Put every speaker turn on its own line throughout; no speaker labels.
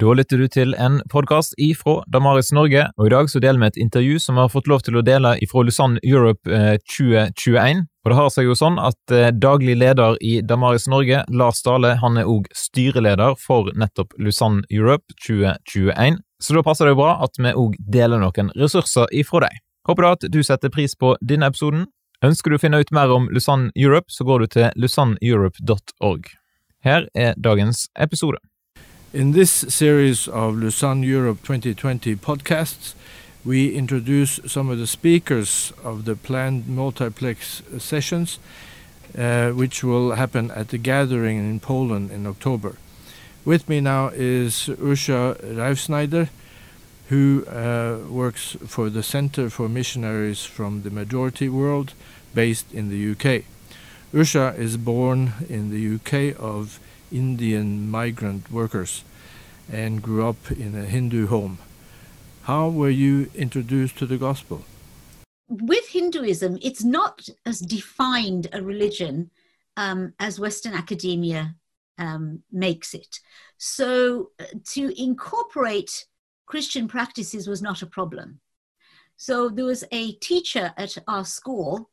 Da lytter du til en podkast ifra Damaris Norge, og i dag så deler vi et intervju som vi har fått lov til å dele ifra Lusanne Europe 2021. Eh, og det har seg jo sånn at eh, daglig leder i Damaris Norge, Lars Dale, han er òg styreleder for nettopp Lusanne Europe 2021. Så da passer det jo bra at vi òg deler noen ressurser ifra deg. Håper da at du setter pris på denne episoden. Ønsker du å finne ut mer om Lusanne Europe, så går du til lusanneeurope.org. Her er dagens episode.
In this series of Lausanne Europe 2020 podcasts, we introduce some of the speakers of the planned multiplex sessions, uh, which will happen at the gathering in Poland in October. With me now is Usha Reifsnyder, who uh, works for the Center for Missionaries from the Majority World, based in the UK. Usha is born in the UK of Indian migrant workers and grew up in a Hindu home. How were you introduced to the gospel?
With Hinduism, it's not as defined a religion um, as Western academia um, makes it. So uh, to incorporate Christian practices was not a problem. So there was a teacher at our school,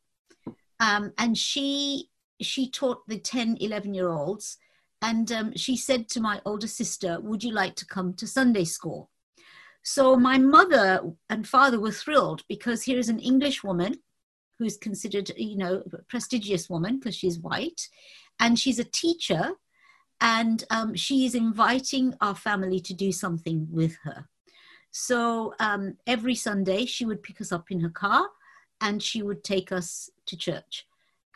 um, and she she taught the 10, 11 year olds and um, she said to my older sister, Would you like to come to Sunday school? So my mother and father were thrilled because here is an English woman who's considered, you know, a prestigious woman because she's white, and she's a teacher, and um, she is inviting our family to do something with her. So um, every Sunday she would pick us up in her car, and she would take us to church,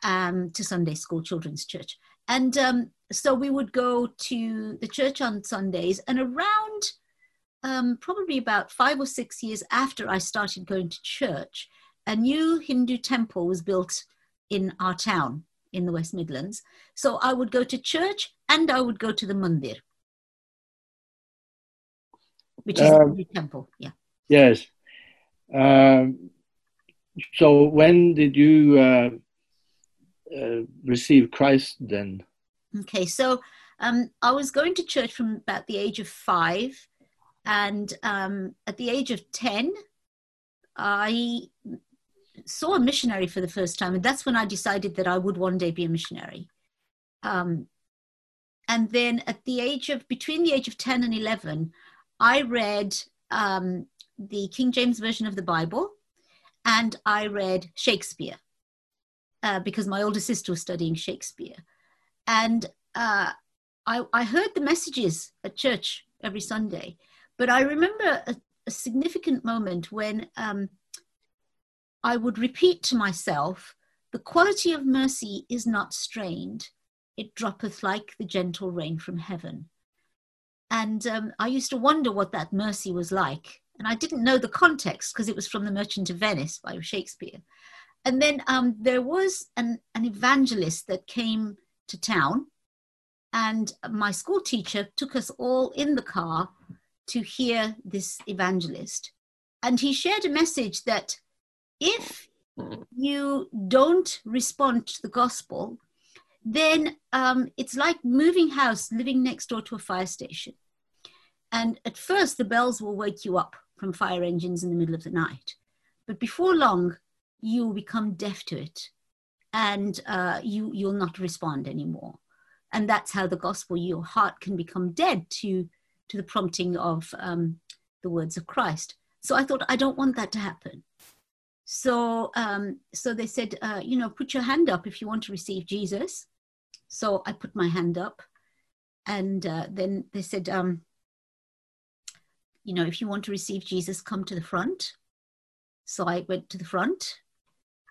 um, to Sunday school, children's church. And um, so we would go to the church on Sundays, and around um, probably about five or six years after I started going to church, a new Hindu temple was built in our town in the West Midlands. So I would go to church and I would go to the mandir, which is um, the temple. Yeah.
Yes. Um, so when did you uh, uh, receive Christ then?
Okay, so um, I was going to church from about the age of five, and um, at the age of 10, I saw a missionary for the first time, and that's when I decided that I would one day be a missionary. Um, and then at the age of between the age of 10 and 11, I read um, the King James Version of the Bible and I read Shakespeare uh, because my older sister was studying Shakespeare. And uh, I, I heard the messages at church every Sunday, but I remember a, a significant moment when um, I would repeat to myself, The quality of mercy is not strained, it droppeth like the gentle rain from heaven. And um, I used to wonder what that mercy was like. And I didn't know the context because it was from The Merchant of Venice by Shakespeare. And then um, there was an, an evangelist that came to town, and my school teacher took us all in the car to hear this evangelist. And he shared a message that if you don't respond to the gospel, then um, it's like moving house, living next door to a fire station. And at first, the bells will wake you up from fire engines in the middle of the night. But before long, you will become deaf to it and uh, you, you'll not respond anymore. And that's how the gospel, your heart can become dead to, to the prompting of um, the words of Christ. So I thought, I don't want that to happen. So, um, so they said, uh, you know, put your hand up if you want to receive Jesus. So I put my hand up, and uh, then they said, um, you know, if you want to receive Jesus, come to the front. So I went to the front,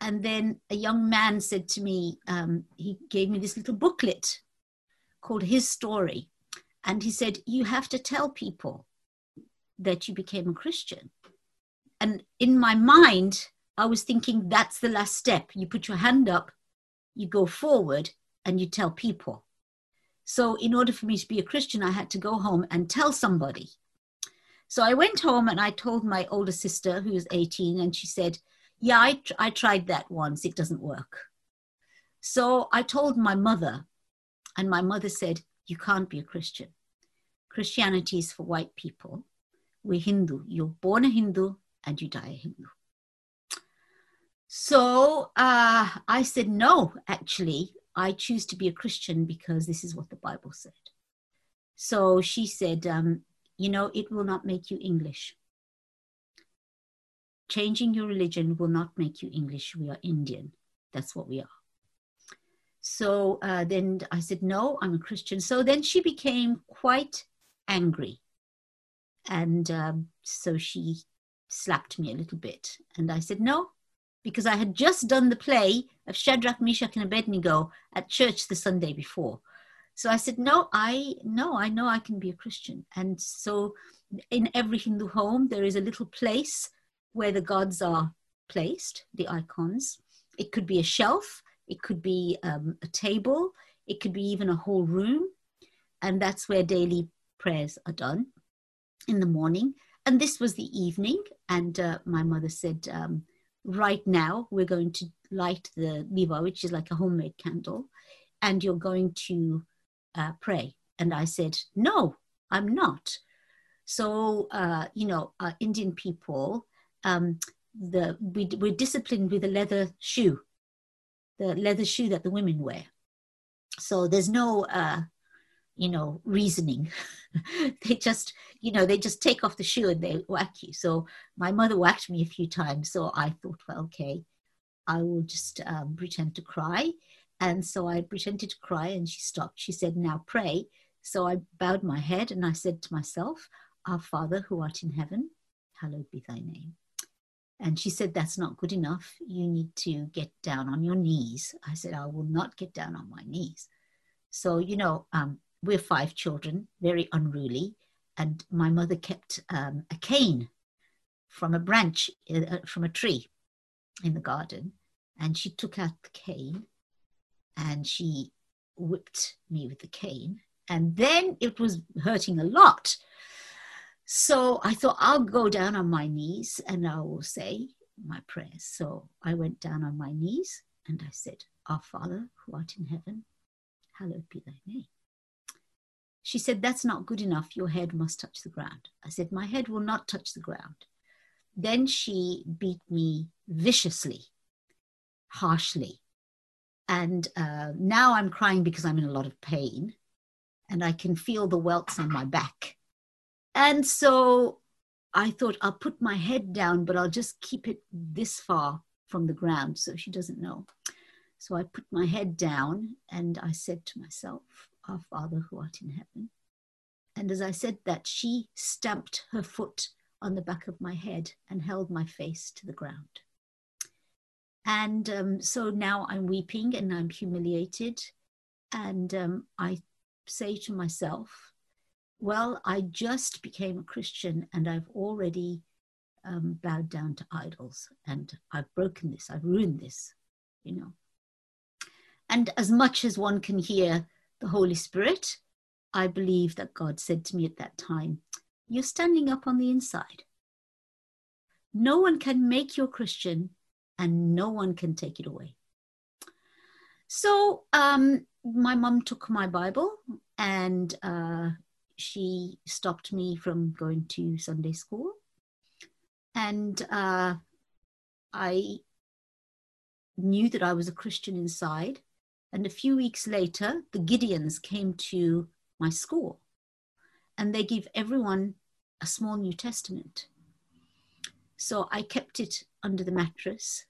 and then a young man said to me, um, he gave me this little booklet called His Story. And he said, You have to tell people that you became a Christian. And in my mind, I was thinking that's the last step. You put your hand up, you go forward, and you tell people. So, in order for me to be a Christian, I had to go home and tell somebody. So, I went home and I told my older sister, who was 18, and she said, yeah, I, tr- I tried that once, it doesn't work. So I told my mother, and my mother said, You can't be a Christian. Christianity is for white people. We're Hindu. You're born a Hindu and you die a Hindu. So uh, I said, no, actually, I choose to be a Christian because this is what the Bible said. So she said, um, you know, it will not make you English. Changing your religion will not make you English. We are Indian. That's what we are. So uh, then I said, no, I'm a Christian. So then she became quite angry. And um, so she slapped me a little bit. And I said, no, because I had just done the play of Shadrach, Meshach, and Abednego at church the Sunday before. So I said, no, I no, I know I can be a Christian. And so in every Hindu home, there is a little place where the gods are placed, the icons. It could be a shelf, it could be um, a table, it could be even a whole room. And that's where daily prayers are done in the morning. And this was the evening. And uh, my mother said, um, right now, we're going to light the diva, which is like a homemade candle, and you're going to uh, pray. And I said, no, I'm not. So, uh, you know, uh, Indian people, um, the, we, we're disciplined with a leather shoe, the leather shoe that the women wear. So there's no, uh, you know, reasoning. they just, you know, they just take off the shoe and they whack you. So my mother whacked me a few times. So I thought, well, okay, I will just um, pretend to cry. And so I pretended to cry and she stopped. She said, Now pray. So I bowed my head and I said to myself, Our Father who art in heaven, hallowed be thy name. And she said, That's not good enough. You need to get down on your knees. I said, I will not get down on my knees. So, you know, um, we're five children, very unruly. And my mother kept um, a cane from a branch, uh, from a tree in the garden. And she took out the cane and she whipped me with the cane. And then it was hurting a lot. So I thought I'll go down on my knees and I will say my prayers. So I went down on my knees and I said, Our Father who art in heaven, hallowed be thy name. She said, That's not good enough. Your head must touch the ground. I said, My head will not touch the ground. Then she beat me viciously, harshly. And uh, now I'm crying because I'm in a lot of pain and I can feel the welts on my back. And so I thought I'll put my head down, but I'll just keep it this far from the ground so she doesn't know. So I put my head down and I said to myself, Our Father who art in heaven. And as I said that, she stamped her foot on the back of my head and held my face to the ground. And um, so now I'm weeping and I'm humiliated. And um, I say to myself, well, I just became a Christian and I've already um, bowed down to idols and I've broken this, I've ruined this, you know. And as much as one can hear the Holy Spirit, I believe that God said to me at that time, You're standing up on the inside. No one can make you a Christian and no one can take it away. So um, my mom took my Bible and uh, she stopped me from going to Sunday school. And uh, I knew that I was a Christian inside. And a few weeks later, the Gideons came to my school and they gave everyone a small New Testament. So I kept it under the mattress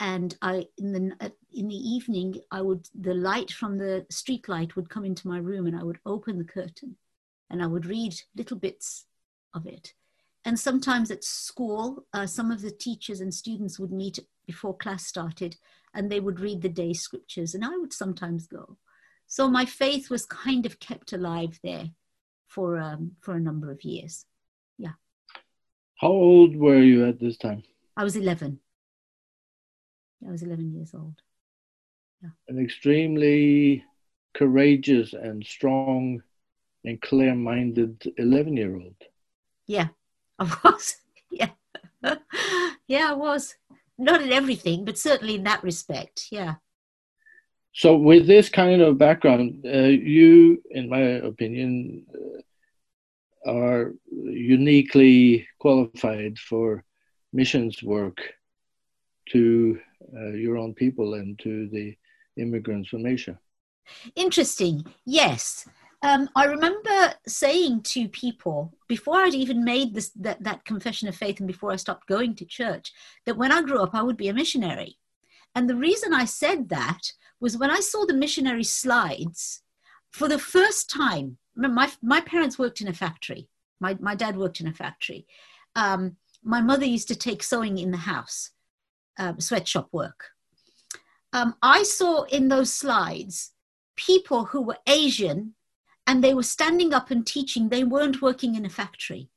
and I in the in the evening I would the light from the street light would come into my room and I would open the curtain and I would read little bits of it. And sometimes at school, uh, some of the teachers and students would meet before class started and they would read the day's scriptures, and I would sometimes go. So my faith was kind of kept alive there for um, for a number of years. Yeah.
How old were you at this time?
I was 11. I was 11 years old.
Yeah. An extremely courageous and strong and clear minded 11 year old.
Yeah, I was. yeah. yeah, I was. Not in everything, but certainly in that respect. Yeah.
So, with this kind of background, uh, you, in my opinion, uh, are uniquely qualified for missions work to uh, your own people and to the immigrants from Asia.
Interesting. Yes. Um, I remember saying to people before I'd even made this that, that confession of faith and before I stopped going to church that when I grew up I would be a missionary. And the reason I said that was when I saw the missionary slides for the first time. My, my parents worked in a factory. My, my dad worked in a factory. Um, my mother used to take sewing in the house, um, sweatshop work. Um, I saw in those slides people who were Asian and they were standing up and teaching. They weren't working in a factory.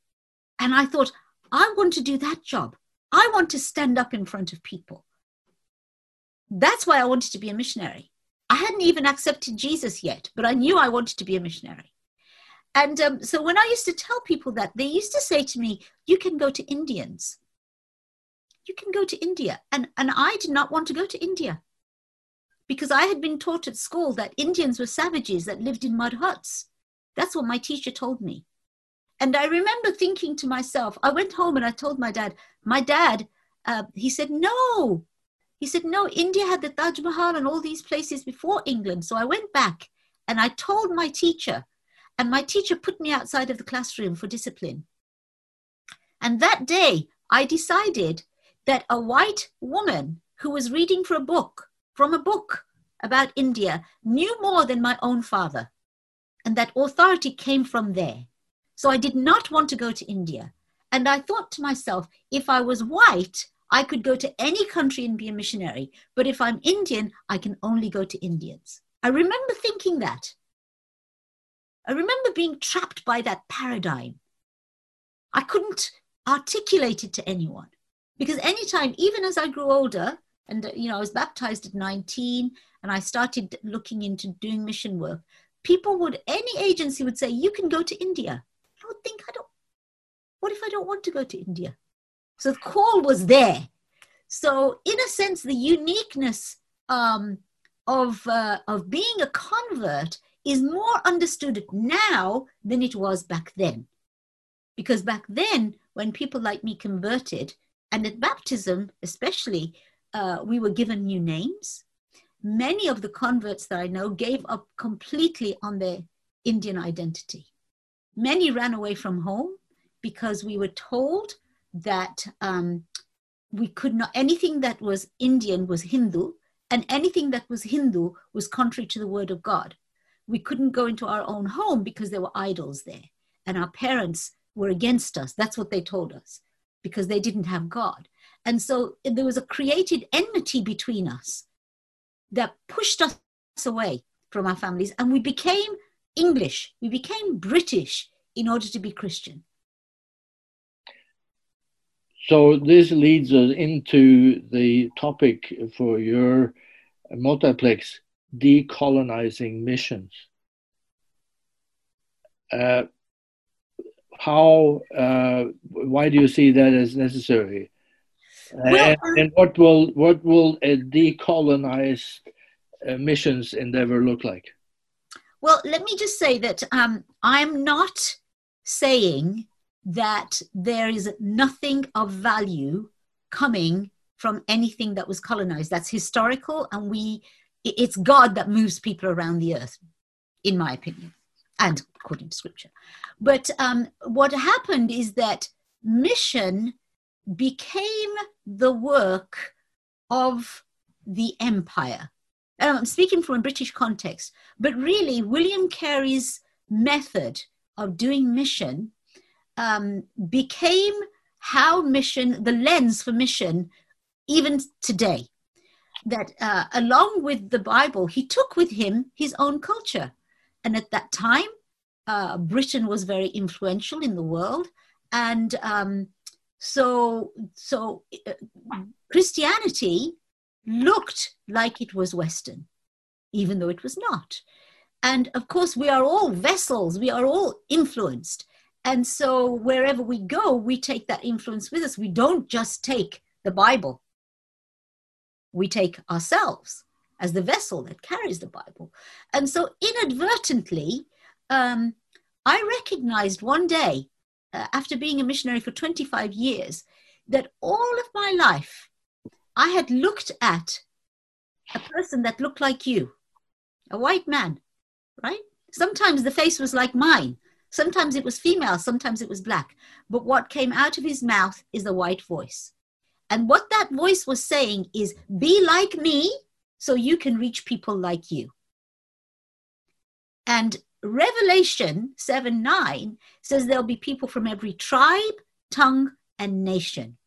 And I thought, I want to do that job. I want to stand up in front of people. That's why I wanted to be a missionary. I hadn't even accepted Jesus yet, but I knew I wanted to be a missionary. And um, so when I used to tell people that, they used to say to me, You can go to Indians. You can go to India. And, and I did not want to go to India because I had been taught at school that Indians were savages that lived in mud huts. That's what my teacher told me. And I remember thinking to myself, I went home and I told my dad, my dad, uh, he said, no. He said, no, India had the Taj Mahal and all these places before England. So I went back and I told my teacher, and my teacher put me outside of the classroom for discipline. And that day, I decided that a white woman who was reading for a book from a book about India knew more than my own father, and that authority came from there. So I did not want to go to India. And I thought to myself, if I was white, I could go to any country and be a missionary. But if I'm Indian, I can only go to Indians. I remember thinking that. I remember being trapped by that paradigm. I couldn't articulate it to anyone because anytime, even as I grew older, and you know i was baptized at 19 and i started looking into doing mission work. People would any agency would say you can go to india. I would think i don't what if i don't want to go to india? So the call was there. So in a sense the uniqueness um, of uh, of being a convert is more understood now than it was back then. Because back then when people like me converted and at baptism especially uh, we were given new names. Many of the converts that I know gave up completely on their Indian identity. Many ran away from home because we were told that um, we could not, anything that was Indian was Hindu, and anything that was Hindu was contrary to the word of God. We couldn't go into our own home because there were idols there, and our parents were against us. That's what they told us because they didn't have God. And so there was a created enmity between us that pushed us away from our families. And we became English, we became British in order to be Christian.
So this leads us into the topic for your multiplex decolonizing missions. Uh, how, uh, why do you see that as necessary? Well, and, um, and, what will what will a decolonized uh, missions endeavor look like?
Well, let me just say that um, I'm not saying that there is nothing of value coming from anything that was colonized. That's historical, and we it's God that moves people around the earth, in my opinion, and according to Scripture. But um, what happened is that mission became the work of the empire. Um, I'm speaking from a British context, but really, William Carey's method of doing mission um, became how mission, the lens for mission, even today. That uh, along with the Bible, he took with him his own culture. And at that time, uh, Britain was very influential in the world. And um, so, so uh, Christianity looked like it was Western, even though it was not. And of course, we are all vessels, we are all influenced. And so, wherever we go, we take that influence with us. We don't just take the Bible, we take ourselves as the vessel that carries the Bible. And so, inadvertently, um, I recognized one day, uh, after being a missionary for 25 years, that all of my life I had looked at a person that looked like you, a white man, right? Sometimes the face was like mine. Sometimes it was female, sometimes it was black. But what came out of his mouth is a white voice. And what that voice was saying is, be like me so you can reach people like you. And Revelation 7 9 says there'll be people from every tribe, tongue, and nation.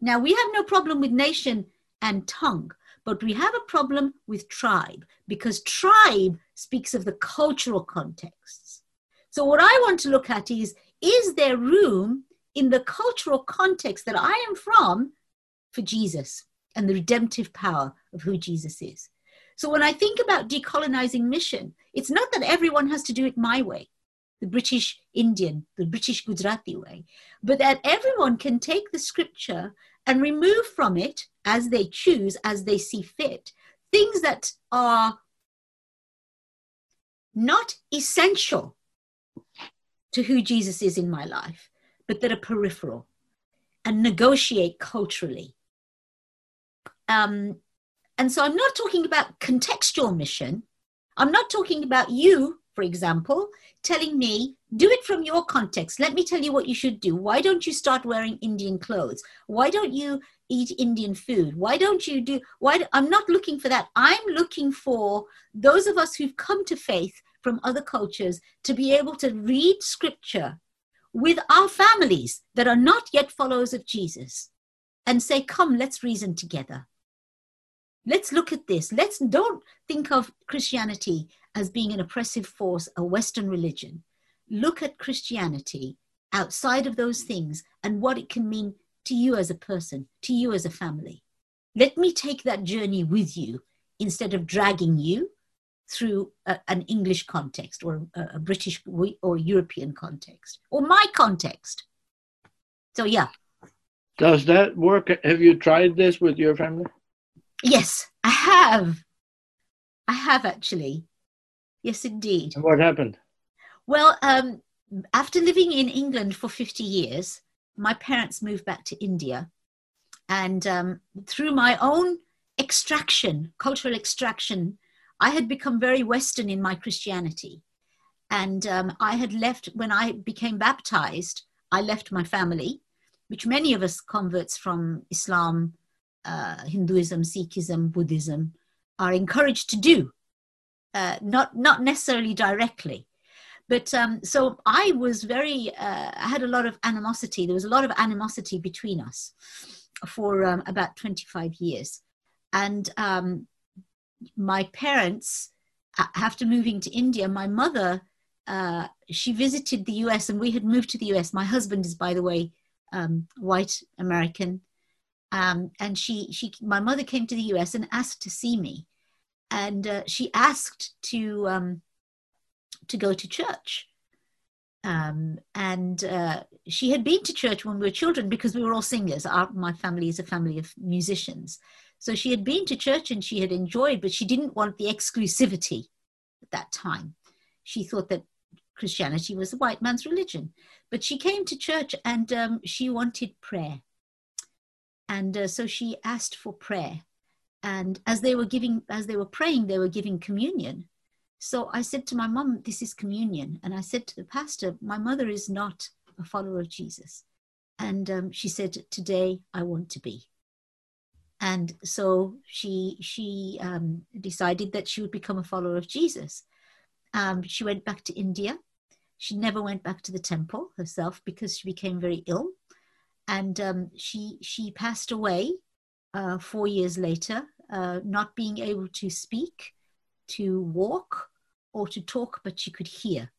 Now, we have no problem with nation and tongue, but we have a problem with tribe because tribe speaks of the cultural contexts. So, what I want to look at is is there room in the cultural context that I am from for Jesus and the redemptive power of who Jesus is? So when I think about decolonizing mission, it's not that everyone has to do it my way, the British Indian, the British Gujarati way, but that everyone can take the scripture and remove from it as they choose, as they see fit, things that are not essential to who Jesus is in my life, but that are peripheral and negotiate culturally. Um, and so I'm not talking about contextual mission. I'm not talking about you, for example, telling me, do it from your context. Let me tell you what you should do. Why don't you start wearing Indian clothes? Why don't you eat Indian food? Why don't you do, why, I'm not looking for that. I'm looking for those of us who've come to faith from other cultures to be able to read scripture with our families that are not yet followers of Jesus and say, come, let's reason together. Let's look at this. Let's don't think of Christianity as being an oppressive force, a Western religion. Look at Christianity outside of those things and what it can mean to you as a person, to you as a family. Let me take that journey with you instead of dragging you through a, an English context or a, a British or European context or my context. So, yeah.
Does that work? Have you tried this with your family?
Yes, I have. I have actually. Yes, indeed.
And what happened?
Well, um, after living in England for 50 years, my parents moved back to India. And um, through my own extraction, cultural extraction, I had become very Western in my Christianity. And um, I had left, when I became baptized, I left my family, which many of us converts from Islam uh, Hinduism, Sikhism, Buddhism are encouraged to do, uh, not not necessarily directly. But um, so I was very, uh, I had a lot of animosity. There was a lot of animosity between us for um, about 25 years. And um, my parents, after moving to India, my mother, uh, she visited the US and we had moved to the US. My husband is, by the way, um, white American um, and she, she, my mother came to the U.S. and asked to see me, and uh, she asked to um, to go to church. Um, and uh, she had been to church when we were children because we were all singers. Our, my family is a family of musicians, so she had been to church and she had enjoyed, but she didn't want the exclusivity at that time. She thought that Christianity was a white man's religion, but she came to church and um, she wanted prayer and uh, so she asked for prayer. And as they were giving as they were praying they were giving communion. So i said to my mom this is communion. And i said to the pastor my mother is not a follower of jesus. And um, she said today i want to be. And so she she um, decided that she would become a follower of jesus. Um, she went back to india. She never went back to the temple herself because she became very ill and um, she she passed away uh, four years later, uh, not being able to speak, to walk, or to talk, but she could hear.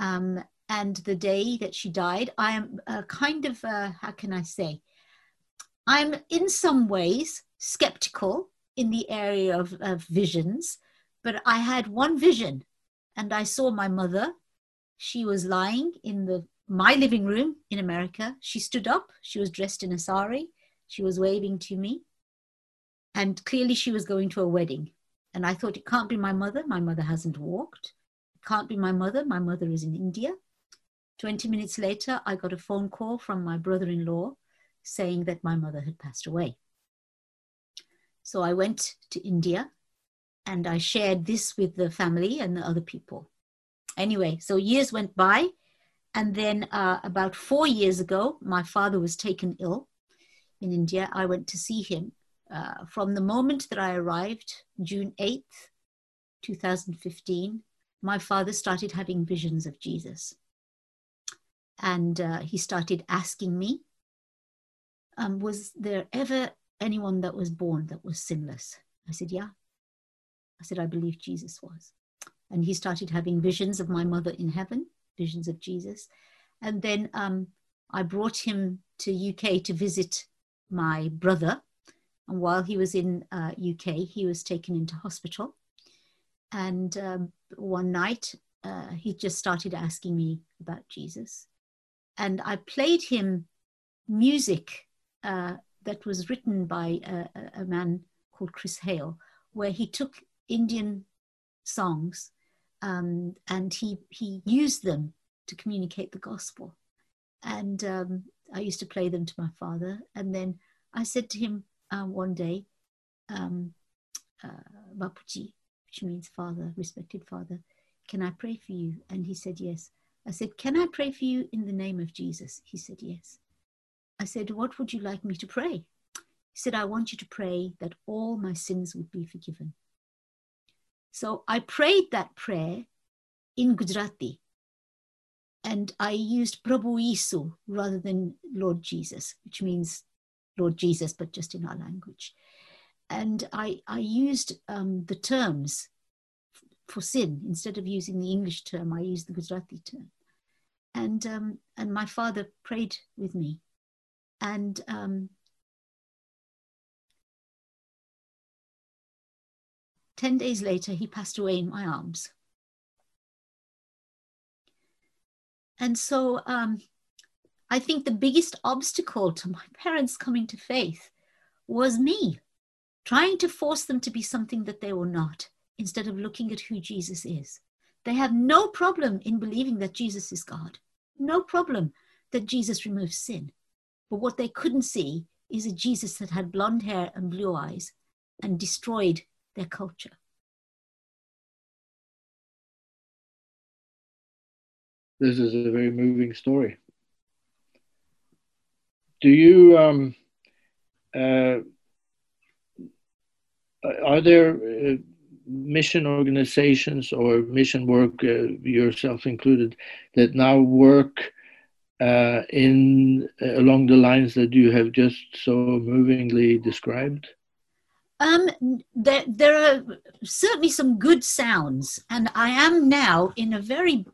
Um, and the day that she died, I am uh, kind of uh, how can I say? I'm in some ways skeptical in the area of, of visions, but I had one vision, and I saw my mother. She was lying in the my living room in America. She stood up. She was dressed in a sari. She was waving to me. And clearly she was going to a wedding. And I thought, it can't be my mother. My mother hasn't walked. It can't be my mother. My mother is in India. 20 minutes later, I got a phone call from my brother in law saying that my mother had passed away. So I went to India and I shared this with the family and the other people. Anyway, so years went by. And then uh, about four years ago, my father was taken ill in India. I went to see him. Uh, from the moment that I arrived, June 8th, 2015, my father started having visions of Jesus. And uh, he started asking me, um, Was there ever anyone that was born that was sinless? I said, Yeah. I said, I believe Jesus was. And he started having visions of my mother in heaven, visions of Jesus. And then um, I brought him to UK to visit my brother. And while he was in uh, UK, he was taken into hospital. And um, one night, uh, he just started asking me about Jesus. And I played him music uh, that was written by a, a, man called Chris Hale, where he took Indian songs um, and he, he used them to communicate the gospel. And um, I used to play them to my father. And then I said to him uh, one day, um, uh, which means father, respected father, can I pray for you? And he said, yes. I said, can I pray for you in the name of Jesus? He said, yes. I said, what would you like me to pray? He said, I want you to pray that all my sins would be forgiven. So I prayed that prayer in Gujarati. And I used Prabhu Isu rather than Lord Jesus, which means Lord Jesus, but just in our language. And I, I used um, the terms for sin instead of using the English term. I used the Gujarati term, and um, and my father prayed with me, and um, ten days later he passed away in my arms. And so um, I think the biggest obstacle to my parents coming to faith was me trying to force them to be something that they were not instead of looking at who Jesus is. They have no problem in believing that Jesus is God, no problem that Jesus removes sin. But what they couldn't see is a Jesus that had blonde hair and blue eyes and destroyed their culture.
This is a very moving story do you um, uh, are there uh, mission organizations or mission work, uh, yourself included, that now work uh, in uh, along the lines that you have just so movingly described?
Um, there, there are certainly some good sounds, and I am now in a very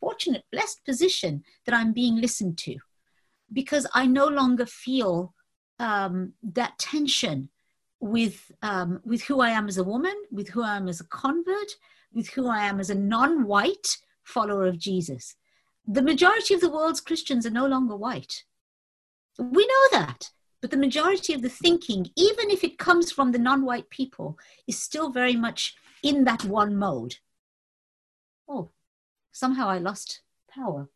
fortunate, blessed position that I'm being listened to because I no longer feel um, that tension with um, with who I am as a woman, with who I am as a convert, with who I am as a non-white follower of Jesus. The majority of the world's Christians are no longer white. We know that, but the majority of the thinking, even if it comes from the non-white people, is still very much in that one mode. Oh, somehow I lost power.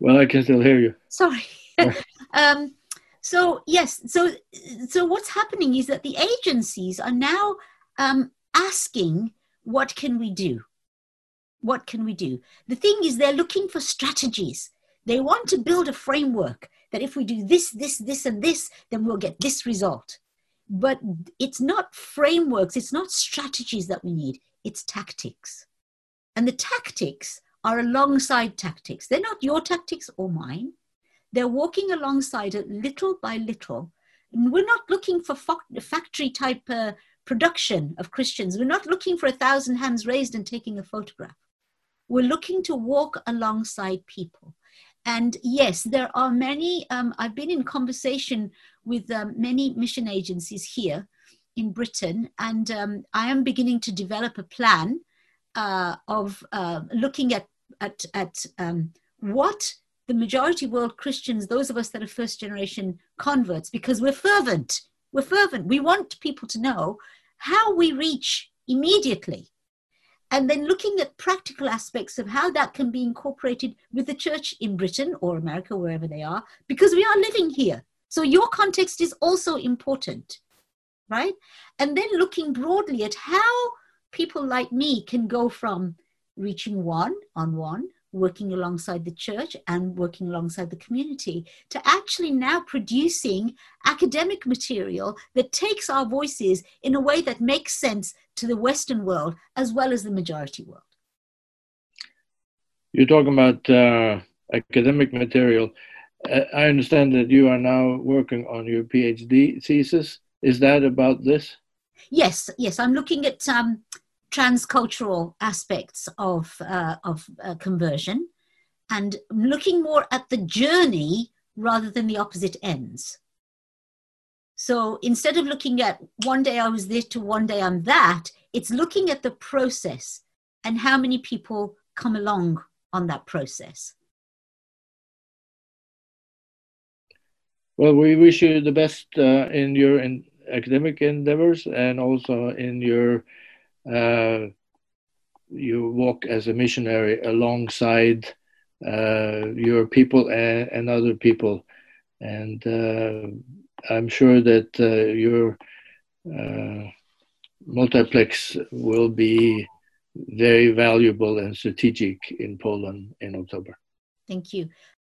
Well, I can still hear you.
Sorry. um, so yes, so so what's happening is that the agencies are now um, asking, "What can we do? What can we do?" The thing is, they're looking for strategies. They want to build a framework that if we do this, this, this, and this, then we'll get this result. But it's not frameworks, it's not strategies that we need, it's tactics. And the tactics are alongside tactics. They're not your tactics or mine. They're walking alongside it little by little. And we're not looking for factory type uh, production of Christians. We're not looking for a thousand hands raised and taking a photograph. We're looking to walk alongside people. And yes, there are many, um, I've been in conversation with um, many mission agencies here in Britain, and um, I am beginning to develop a plan uh, of uh, looking at, at, at um, what the majority world Christians, those of us that are first generation converts, because we're fervent. We're fervent. We want people to know how we reach immediately. And then looking at practical aspects of how that can be incorporated with the church in Britain or America, wherever they are, because we are living here. So your context is also important, right? And then looking broadly at how people like me can go from reaching one on one working alongside the church and working alongside the community to actually now producing academic material that takes our voices in a way that makes sense to the Western world as well as the majority world.
You're talking about uh, academic material. Uh, I understand that you are now working on your PhD thesis. Is that about this?
Yes, yes. I'm looking at um, transcultural aspects of, uh, of uh, conversion and looking more at the journey rather than the opposite ends. So instead of looking at one day I was this to one day I'm that, it's looking at the process and how many people come along on that process.
Well, we wish you the best uh, in your in academic endeavors and also in your uh, you walk as a missionary alongside uh, your people and, and, other people. And uh, I'm sure that uh, your uh, multiplex will be very valuable and strategic in Poland in October.
Thank you.